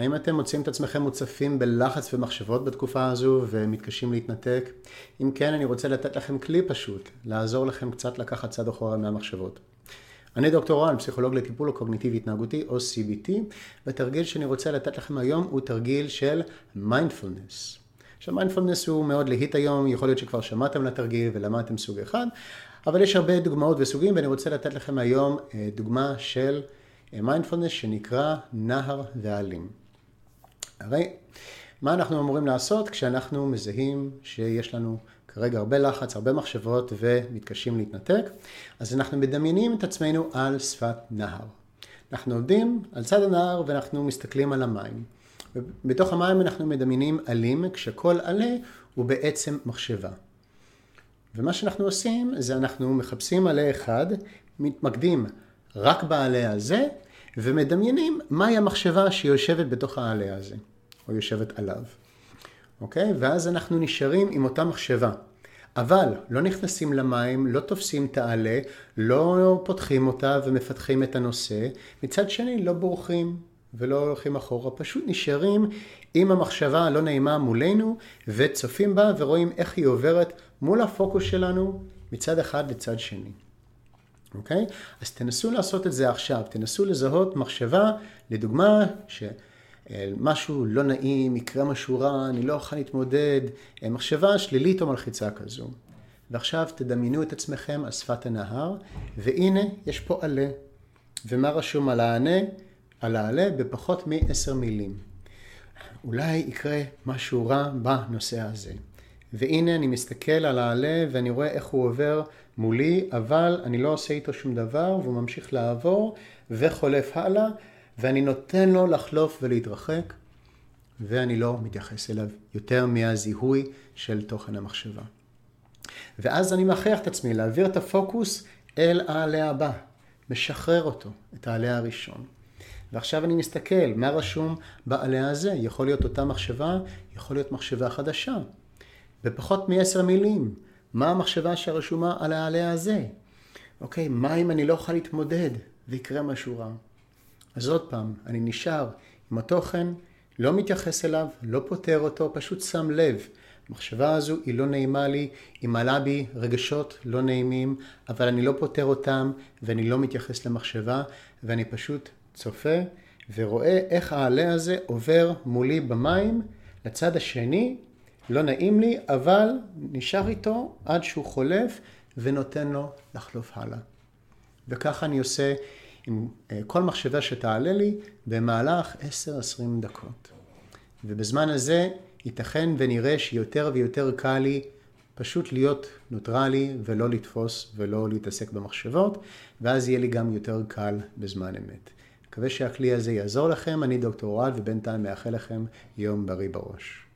האם אתם מוצאים את עצמכם מוצפים בלחץ ומחשבות בתקופה הזו ומתקשים להתנתק? אם כן, אני רוצה לתת לכם כלי פשוט, לעזור לכם קצת לקחת צעד אחורה מהמחשבות. אני דוקטור רן, פסיכולוג לטיפול הקוגניטיבי התנהגותי או CBT, והתרגיל שאני רוצה לתת לכם היום הוא תרגיל של מיינדפולנס. עכשיו מיינדפולנס הוא מאוד להיט היום, יכול להיות שכבר שמעתם לתרגיל ולמדתם סוג אחד, אבל יש הרבה דוגמאות וסוגים ואני רוצה לתת לכם היום אה, דוגמה של מיינדפולנס אה, שנקרא נהר ועלים. הרי מה אנחנו אמורים לעשות כשאנחנו מזהים שיש לנו כרגע הרבה לחץ, הרבה מחשבות ומתקשים להתנתק? אז אנחנו מדמיינים את עצמנו על שפת נהר. אנחנו עומדים על צד הנהר ואנחנו מסתכלים על המים. בתוך המים אנחנו מדמיינים עלים, כשכל עלה הוא בעצם מחשבה. ומה שאנחנו עושים זה אנחנו מחפשים עלה אחד, מתמקדים רק בעלה הזה, ומדמיינים מהי המחשבה שיושבת בתוך העלה הזה, או יושבת עליו. אוקיי? ואז אנחנו נשארים עם אותה מחשבה. אבל לא נכנסים למים, לא תופסים את העלה, לא פותחים אותה ומפתחים את הנושא. מצד שני, לא בורחים ולא הולכים אחורה, פשוט נשארים עם המחשבה הלא נעימה מולנו וצופים בה ורואים איך היא עוברת מול הפוקוס שלנו מצד אחד לצד שני. אוקיי? אז תנסו לעשות את זה עכשיו, תנסו לזהות מחשבה, לדוגמה, שמשהו לא נעים, יקרה משהו רע, אני לא אוכל להתמודד, מחשבה שלילית או מלחיצה כזו. ועכשיו תדמיינו את עצמכם על שפת הנהר, והנה יש פה עלה. ומה רשום על הענה? על העלה בפחות מעשר מילים. אולי יקרה משהו רע בנושא הזה. והנה אני מסתכל על העלה ואני רואה איך הוא עובר מולי, אבל אני לא עושה איתו שום דבר והוא ממשיך לעבור וחולף הלאה ואני נותן לו לחלוף ולהתרחק ואני לא מתייחס אליו יותר מהזיהוי של תוכן המחשבה. ואז אני מכריח את עצמי להעביר את הפוקוס אל העלה הבא, משחרר אותו, את העלה הראשון. ועכשיו אני מסתכל, מה רשום בעלה הזה? יכול להיות אותה מחשבה, יכול להיות מחשבה חדשה. בפחות מעשר מילים, מה המחשבה שרשומה על העלה הזה? אוקיי, מה אם אני לא אוכל להתמודד ויקרה משהו רע? אז עוד פעם, אני נשאר עם התוכן, לא מתייחס אליו, לא פותר אותו, פשוט שם לב. המחשבה הזו היא לא נעימה לי, היא מעלה בי רגשות לא נעימים, אבל אני לא פותר אותם ואני לא מתייחס למחשבה ואני פשוט צופה ורואה איך העלה הזה עובר מולי במים לצד השני, לא נעים לי, אבל נשאר איתו עד שהוא חולף ונותן לו לחלוף הלאה. וככה אני עושה עם אה, כל מחשבה שתעלה לי במהלך 10-20 דקות. ובזמן הזה ייתכן ונראה שיותר ויותר קל לי פשוט להיות נוטרלי ולא לתפוס ולא להתעסק במחשבות, ואז יהיה לי גם יותר קל בזמן אמת. מקווה שהכלי הזה יעזור לכם, אני דוקטור אוהד ובינתיים מאחל לכם יום בריא בראש.